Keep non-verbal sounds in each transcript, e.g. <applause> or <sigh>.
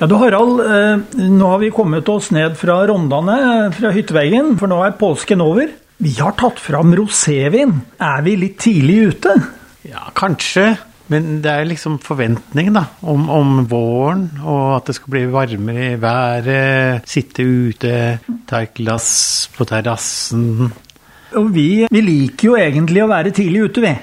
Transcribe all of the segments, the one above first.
Ja, du Harald, eh, nå har vi kommet oss ned fra Rondane, fra hytteveggen, for nå er påsken over. Vi har tatt fram rosévin. Er vi litt tidlig ute? Ja, kanskje. Men det er liksom forventning da, om, om, våren, og at det skal bli varmere i været. Sitte ute, ta et glass på terrassen. Og vi, vi liker jo egentlig å være tidlig ute, vi.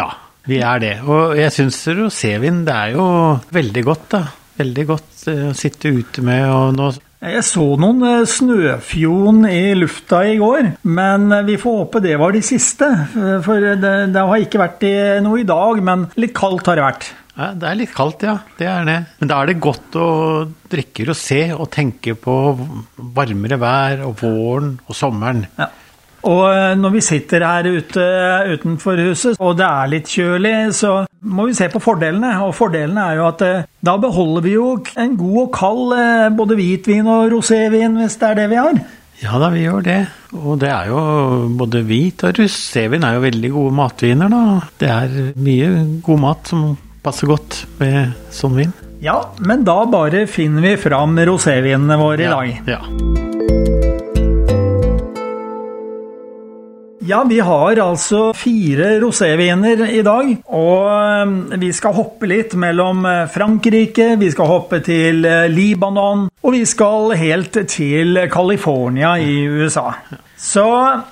Ja, vi er det. Og jeg syns rosévin, det er jo veldig godt, da veldig godt eh, å sitte ute med. og nå jeg så noen eh, snøfjon i lufta i går, men eh, vi får håpe det var de siste. For det, det har ikke vært noe i dag, men litt kaldt har det vært. Ja, Det er litt kaldt, ja. Det er det. Men da er det godt å drikke og se og tenke på varmere vær og våren og sommeren. Ja. Og eh, når vi sitter her ute utenfor huset, og det er litt kjølig, så må vi se på fordelene. Og fordelene er jo at eh, da beholder vi jo en god og kald eh, både hvitvin og rosévin, hvis det er det vi har. Ja da, vi gjør det. Og det er jo både hvit og rosévin er jo veldig gode matviner, da. Det er mye god mat som passer godt med sånn vin. Ja, men da bare finner vi fram rosévinene våre i dag. Ja. ja. Ja, vi har altså fire roséviner i dag. Og eh, vi skal hoppe litt mellom eh, Frankrike, vi skal hoppe til eh, Libanon, og vi skal helt til California i USA. Så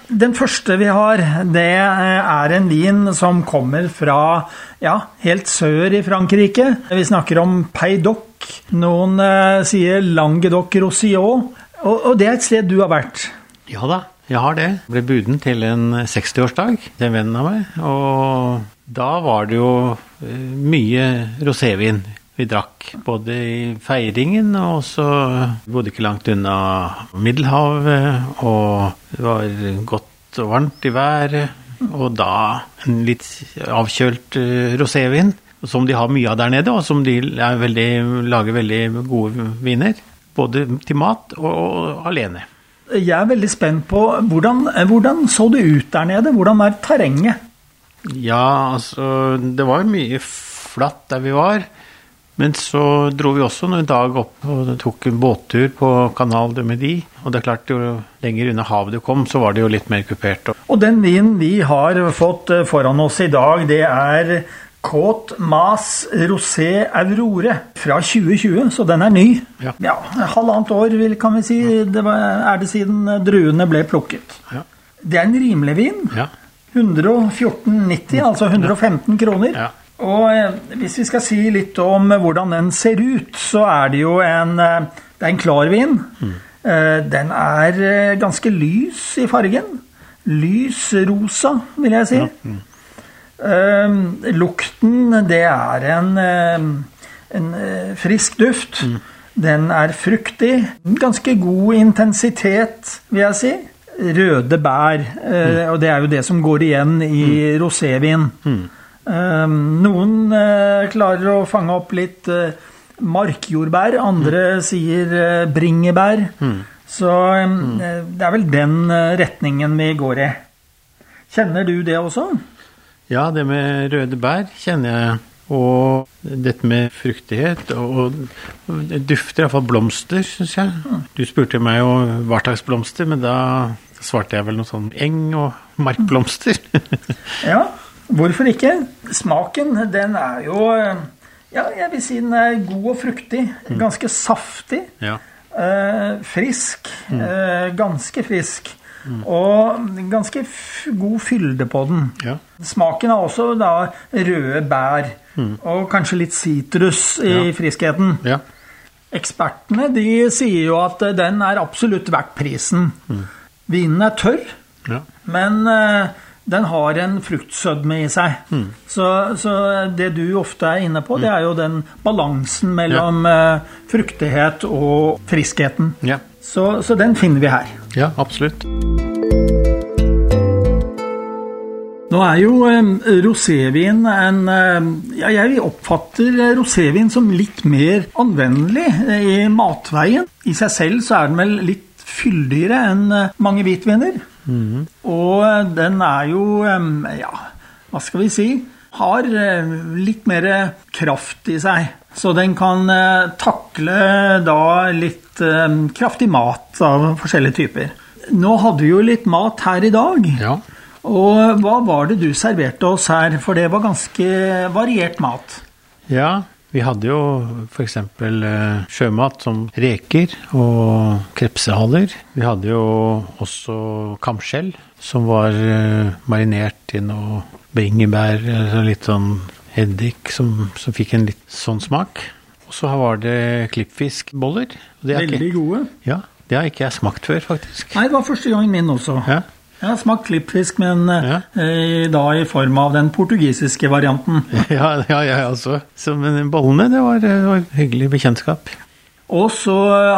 den første vi har, det er en vin som kommer fra ja, helt sør i Frankrike. Vi snakker om Peidoc. Noen sier Languedoc-Roussillon. Og, og det er et sted du har vært? Ja da. Jeg har det. Jeg ble buden til en 60-årsdag til en venn av meg. Og da var det jo eh, mye rosévin vi drakk. Både i feiringen, og så bodde ikke langt unna Middelhavet. Og det var godt og varmt i været. Og da en litt avkjølt eh, rosévin, som de har mye av der nede, og som de veldig, lager veldig gode viner. Både til mat og alene. Jeg er veldig spent på hvordan, hvordan så det ut der nede? Hvordan er terrenget? Ja, altså Det var mye flatt der vi var. Men så dro vi også en dag opp og tok en båttur på Canal de Medi. Og det er klart, jo lenger unna havet du kom, så var det jo litt mer kupert. Og den vinen vi har fått foran oss i dag, det er Côte Mas Rosé Aurore fra 2020, så den er ny. Ja. ja halvannet år, kan vi si, det var, er det siden druene ble plukket. Ja. Det er en rimelig vin. Ja. 114,90, altså 115 kroner. Og eh, hvis vi skal si litt om hvordan den ser ut, så er det jo en, eh, det er en klar vin. Mm. Eh, den er ganske lys i fargen. Lys rosa, vil jeg si. Ja. Mm. Uh, lukten, det er en, uh, en uh, frisk duft. Mm. Den er fruktig. Ganske god intensitet, vil jeg si. Røde bær. Mm. Og det er jo det som går igjen i mm. rosévin. Mm. Ehm, noen klarer å fange opp litt markjordbær, andre mm. sier bringebær. Mm. Så det er vel den retningen vi går i. Kjenner du det også? Ja, det med røde bær kjenner jeg. Og dette med fruktighet. Og det dufter iallfall blomster, syns jeg. Du spurte meg jo hva slags blomster, men da svarte jeg vel noe sånn eng- og markblomster. <laughs> ja, hvorfor ikke? Smaken, den er jo Ja, jeg vil si den er god og fruktig. Mm. Ganske saftig. Ja. Eh, frisk. Mm. Eh, ganske frisk. Mm. Og ganske god fylde på den. Ja. Smaken er også da røde bær. Mm. Og kanskje litt sitrus i ja. friskheten. Ja. Ekspertene de sier jo at den er absolutt verdt prisen. Mm. Vinen er tørr, men uh, den har en fruktsødme i seg. Mm. Så, så, det du ofte er inne på, mm. det er jo den balansen mellom ja. uh, fruktighet og friskheten. Ja. Så, så den finner vi her. Ja, absolutt. Nå er jo rosévin en ja, Jeg oppfatter rosévin som litt mer anvendelig eh, i matveien. I seg selv så er den vel litt fyldigere enn eh, mange hvitviner. Mhm. Og eh, den er jo Ja, hva skal vi si? Har eh, litt mer kraft i seg. Så den kan eh, takle da litt eh, kraftig mat av forskjellige typer. Nå hadde vi jo litt mat her i dag. Ja. Og hva var det du serverte oss her? For det var ganske variert mat. Ja, vi hadde jo f.eks. Sjømat som reker og krepsehaller. Vi hadde jo også kamskjell som var marinert i noe bringebær, altså litt sånn eddik, som, som fikk en litt sånn smak. Og så var det klippfiskboller. det er Veldig ikke- gode. Ja, det har ikke jeg smakt før, faktisk. Nei, det var første gangen min også. Ja, Jeg har smakt klippfisk, men Ja. eh, da i form av den portugisiske varianten. <laughs> ja, ja jeg også. Så, men bollene, det var, var hyggelig bekjentskap. Og så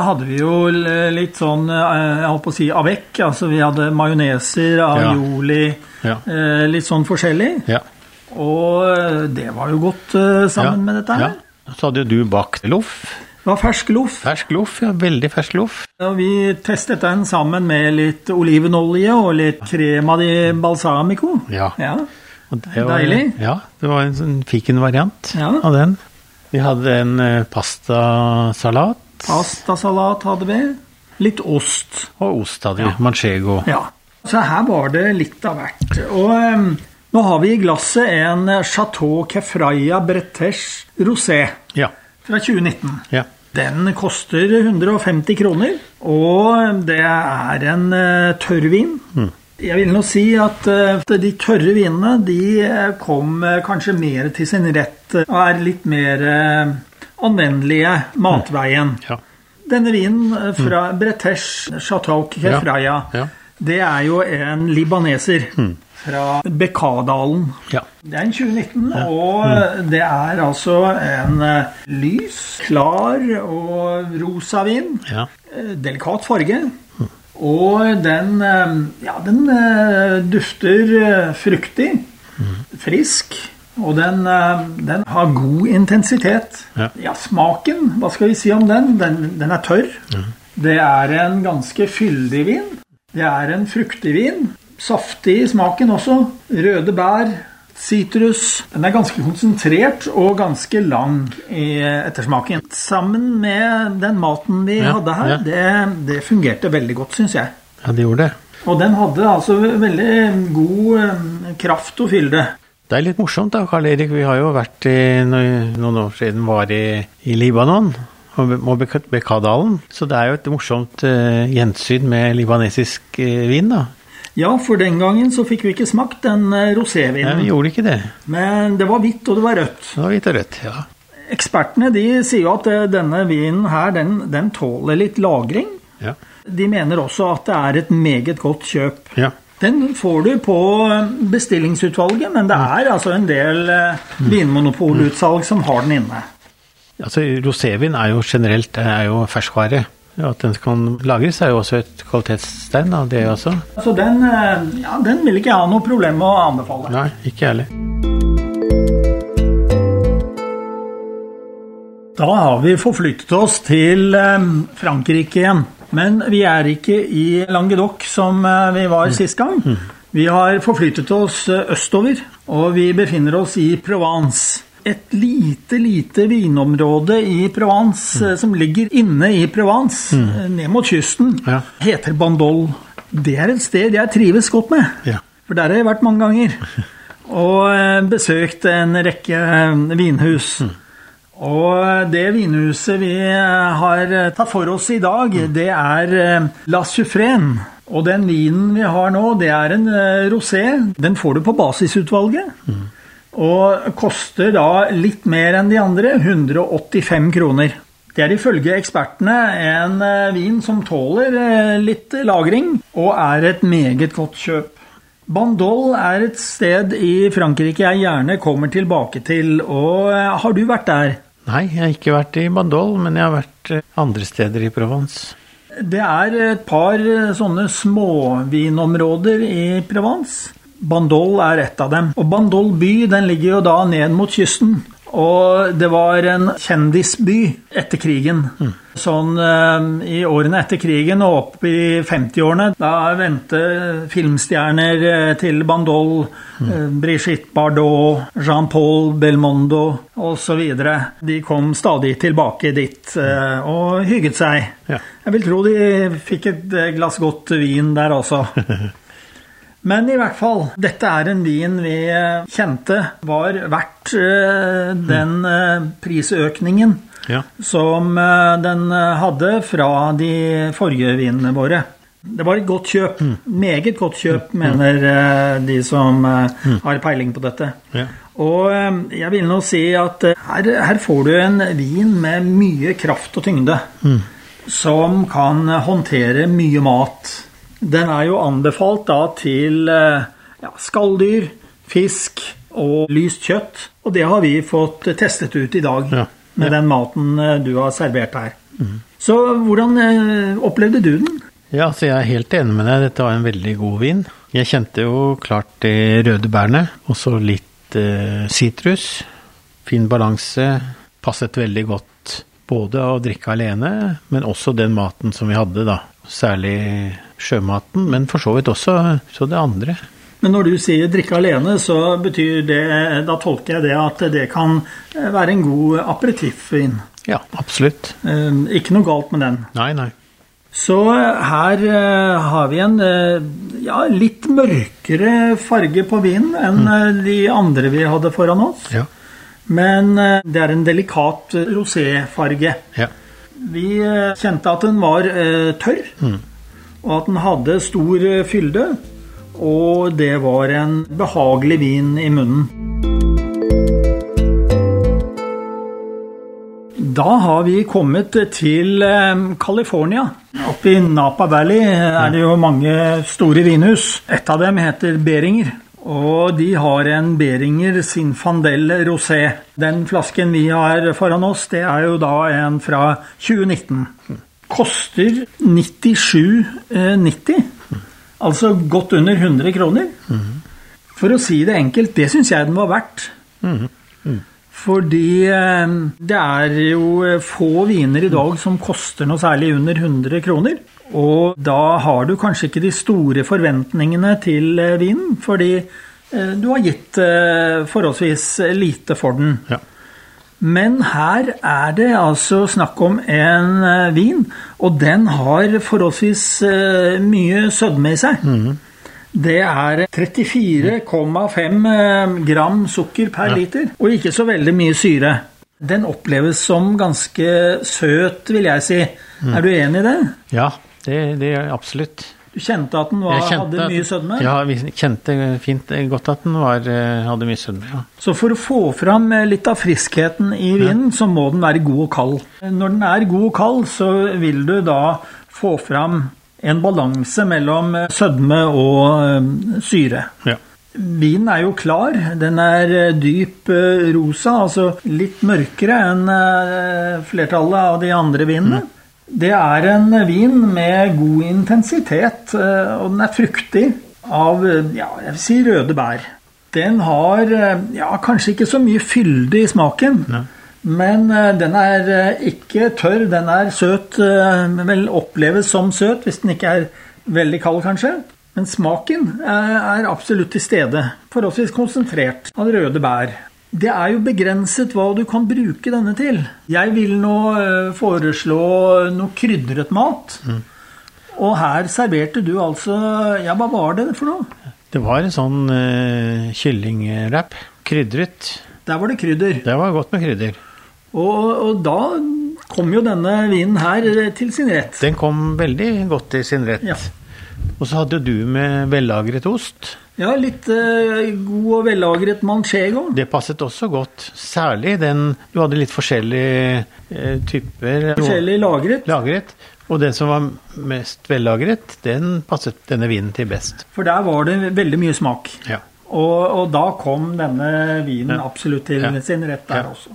hadde vi jo litt sånn, eh, jeg holdt på å si, avec. Altså vi hadde majoneser, aioli, Ja. ja. litt sånn forskjellig. Ja. Og eh, det var jo godt eh, sammen med dette her. Ja. Så hadde jo du bakt loff. Det var fersk loff. Fersk loff, ja. Veldig fersk loff. Og vi testet den sammen med litt olivenolje og litt crema di balsamico. Ja. Ja. Var, Deilig. Ja, det var en sånn fikenvariant Ja. av den. Vi hadde en eh, pastasalat. Pastasalat hadde vi. Litt ost. Og ost hadde vi. Manchego. Ja. Så her var det litt av hvert. Og um, nå har vi i glasset en Chateau Kefraya Breteche Rosé Ja. fra 2019. ja. Den koster 150 kroner, og det er en uh, tørrvin. Jeg vil nå si at eh, de tørre vinene de eh, kom eh, kanskje mer til sin rett og er litt mer anvendelige matveien. Ja. Denne vinen eh, fra Bretesh Chateau Kefraya, Ja. det er jo en libaneser fra Bekkadalen. ja. Det er en 2019, og det er altså en lys, klar og rosa vin. ja. Delikat farge. Og den, eh, ja, den eh, dufter eh, fruktig, frisk, og den, den har god intensitet. Ja. smaken, hva skal vi si om den? Den, den er tørr. Det er en ganske fyldig vin. Det er en fruktig vin. Saftig i smaken også. Røde bær, sitrus. Den er ganske konsentrert og ganske lang i ettersmaken. Sammen med den maten vi Ja, hadde her, ja. det, det fungerte veldig godt, syns jeg. ja, det gjorde det. Og den hadde altså veldig god eh, kraft og fylde. Det er litt morsomt da, Karl Erik. Vi har jo vært i, noen år siden var i, i Libanon og Be- Bekadalen. Så det er jo et morsomt eh, gjensyn med libanesisk eh, vin, da. Ja, for den gangen så fikk vi ikke smakt den rosévinen. Nei, vi gjorde ikke det. Men det var hvitt, og det var rødt. Det var hvitt og rødt, ja. Ekspertene de sier at eh, denne vinen her, den, den tåler litt lagring. Ja. De mener også at det er et meget godt kjøp. ja. Den får du på eh, bestillingsutvalget, men det er altså en del eh, vinmonopolutsalg som har den inne. Altså, Rosévin er jo generelt er jo ferskvare. Ja, At den kan lagres er jo også et kvalitetstegn av det også. Så den, eh, ja, den vil ikke jeg ha noe problem med å anbefale. Nei, ikke jeg heller. Da har vi forflyttet oss til eh, Frankrike igjen. Men vi er ikke i Languedoc som eh, vi var sist gang. Vi har forflyttet oss østover, og vi befinner oss i Provence. Et lite, lite vinområde i Provence mm. som ligger inne i Provence, mm. ned mot kysten, Ja. heter Bandol. Det er et sted jeg trives godt med. Ja. For der har jeg vært mange ganger. <laughs> Og eh, besøkt en rekke vinhus. vinhus. Og det vinhuset vi eh, har eh, tatt for oss i dag, det er eh, La Suffrene. Og den vinen vi har nå, det er en eh, rosé. Den får du på basisutvalget. Og koster da litt mer enn de andre, 185 kroner. Det er ifølge ekspertene en eh, vin som tåler eh, litt lagring, og er et meget godt kjøp. Bandol er et sted i Frankrike jeg gjerne kommer tilbake til, og eh, har du vært der? Nei, jeg har ikke vært i Bandol, men jeg har vært andre steder i Provence. Det er et par sånne småvinområder i Provence. Bandol er et av dem. Og Bandol by den ligger jo da ned mot kysten. Og det var en kjendisby etter krigen. Mm. Sånn eh, i årene etter krigen og opp i 50-årene, da vendte filmstjerner eh, til Bandol. Mm. Eh, Brigitte Bardot, Jean-Paul Belmondo osv. De kom stadig tilbake dit eh, og hygget seg. Ja. Jeg vil tro de fikk et glass godt vin der også. <laughs> Men i hvert fall, dette er en vin vi eh, kjente var verdt eh, den eh, prisøkningen ja. som den hadde fra de forrige vinene våre. Det var et godt kjøp. Mm. Meget godt kjøp, mm. mener de som mm. har peiling på dette. Ja. Og jeg vil nå si at her, her, får du en vin med mye kraft og tyngde. Mm. Som kan håndtere mye mat. Den er jo anbefalt da til eh, ja, skalldyr, fisk og lyst kjøtt. Og det har vi fått testet ut i dag ja. med den maten eh, du har servert her. Mm. Så hvordan eh, opplevde du den? Ja, så Jeg er helt enig med deg. Dette var en veldig god vin. Jeg kjente jo klart de røde bærene, og så litt sitrus. Eh, fin balanse. Passet veldig godt både å drikke alene, men også den maten som vi hadde, da. Særlig sjømaten, men for så vidt også så det andre. Men når du sier drikke alene, så betyr det Da tolker jeg det at det kan være en god aperitiffvin? Ja, absolutt. Eh, ikke noe galt med den? Nei, nei. Så her eh, har vi en eh, ja, litt mørkere farge på vinen enn mm. de andre vi hadde foran oss. Ja. Men det er en delikat roséfarge. Ja. Vi kjente at den var tørr. Mm og at den hadde stor eh, fylde. Og det var en behagelig vin i munnen. Da har vi kommet til eh, California. Oppe i Napa Valley er det jo mange store vinhus. Et av dem heter Beringer. Og de har en Beringer Sinfandel Rosé. Den flasken vi har foran oss, det er jo da en fra 2019 koster 97,90. Altså godt under 100 kroner. For å si det enkelt, det syns jeg den var verdt. Fordi eh, det er jo få viner i dag som koster noe særlig under 100 kroner. Og da har du kanskje ikke de store forventningene til eh, vinen, fordi eh, du har gitt forholdsvis lite for den. Ja. Men her er det altså snakk om en vin, og den har forholdsvis mye sødme i seg. Mm. Det er 34,5 eh, gram sukker per liter, og ikke så veldig mye syre. Den oppleves som ganske søt, vil jeg si. Mm. Er du enig i det? Ja, det, det er absolutt. Du kjente at den var, hadde mye sødme? Ja, vi kjente fint godt at den var, eh, hadde mye sødme. ja. Så for å få fram eh, litt av friskheten i vinen, ja. så må den være god og kald. Når den er god og kald, så vil du da få fram en balanse mellom eh, sødme og syre. Ja. Vinen er jo klar. Den er dyp rosa, altså litt mørkere enn flertallet av de andre vinene. Mm. Det er en vin med god intensitet, eh, og den er fruktig av ja, jeg vil si røde bær. Den har eh, ja, kanskje ikke så mye fylde i smaken, ja. Men eh, den er ikke tørr. Den er søt, vel oppleves som søt hvis den ikke er veldig kald, kanskje. Men smaken er absolutt til stede. Forholdsvis konsentrert av røde bær. Det er jo begrenset hva du kan bruke denne til. Jeg vil nå eh, foreslå noe krydret mat. Mm. Og her serverte du altså Ja, hva var det for noe? Det var en sånn uh, kyllingwrap. Krydret. Der var det krydder. Det var godt med krydder. Og, og, da kom jo denne vinen her til sin rett. Den kom veldig godt til sin rett. Ja. Og så hadde du med vellagret ost. Ja, litt uh, god og vellagret manchego. Det passet også godt. Særlig den Du hadde litt forskjellige uh, typer Forskjellig lagret. lagret. Og den som var mest vellagret, den passet denne vinen til best. For der var det veldig mye smak. Ja. Og, og da kom denne vinen ja. absolutt til ja. sin rett der også.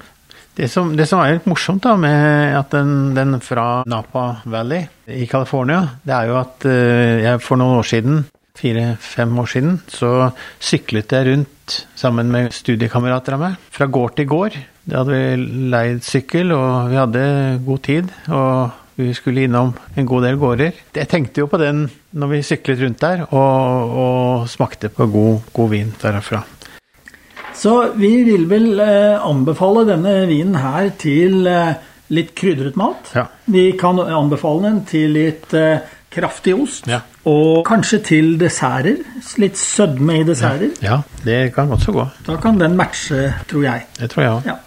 Det som, det som er litt morsomt da med at den, den fra Napa Valley i California, det er jo at eh, jeg for noen år siden, fire-fem år siden, så syklet jeg rundt sammen med studiekamerater av meg, fra gård til gård. Da hadde vi leid sykkel, og vi hadde god tid. og vi skulle innom en god del gårder. Jeg tenkte jo på den når vi syklet rundt der, og, og smakte på god, god vin derfra. Så vi vil vel eh, anbefale denne vinen her til eh, litt krydret mat. Ja. Vi kan anbefale den til litt eh, kraftig ost. Ja. Og kanskje til desserter. Litt sødme i desserter. Ja, det kan godt så gå. Da kan den matche, tror jeg. Det tror jeg òg.